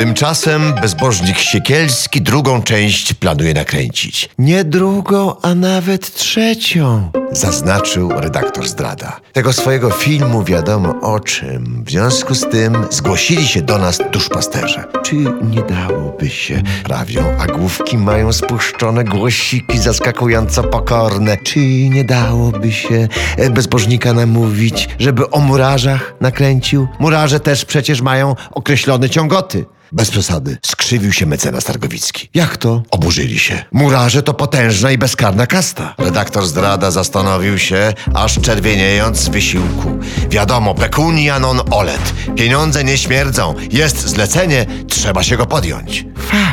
Tymczasem bezbożnik Siekielski drugą część planuje nakręcić. Nie drugą, a nawet trzecią, zaznaczył redaktor Zdrada. Tego swojego filmu wiadomo o czym. W związku z tym zgłosili się do nas duszpasterze. Czy nie dałoby się, prawią, a główki mają spuszczone głosiki zaskakująco pokorne. Czy nie dałoby się e, bezbożnika namówić, żeby o murarzach nakręcił? Murarze też przecież mają określone ciągoty. Bez przesady. Skrzywił się mecenas Targowicki. Jak to? Oburzyli się. Murarze to potężna i bezkarna kasta. Redaktor zdrada zastanowił się, aż czerwieniejąc z wysiłku. Wiadomo, pecunia non olet. Pieniądze nie śmierdzą. Jest zlecenie, trzeba się go podjąć. Fakt,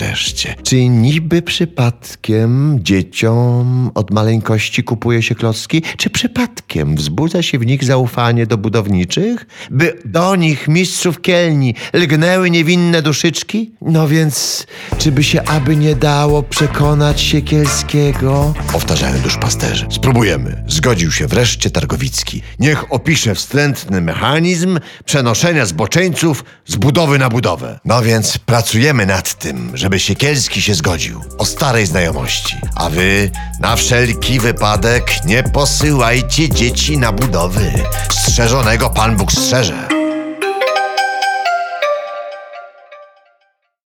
wreszcie. Czy niby przypadkiem dzieciom od maleńkości kupuje się klocki? Czy przypadkiem wzbudza się w nich zaufanie do budowniczych? By do nich mistrzów kielni lgnęły niewinne duszyczki? No więc, czy by się aby nie dało przekonać Siekielskiego? Powtarzają duszpasterzy. Spróbujemy. Zgodził się wreszcie Targowicki. Niech opisze wstrętny mechanizm przenoszenia zboczeńców z budowy na budowę. No więc pracujemy nad tym, żeby Siekielski się zgodził. O starej znajomości. A wy na wszelki wypadek nie posyłajcie dzieci na budowy. Strzeżonego Pan Bóg strzeże.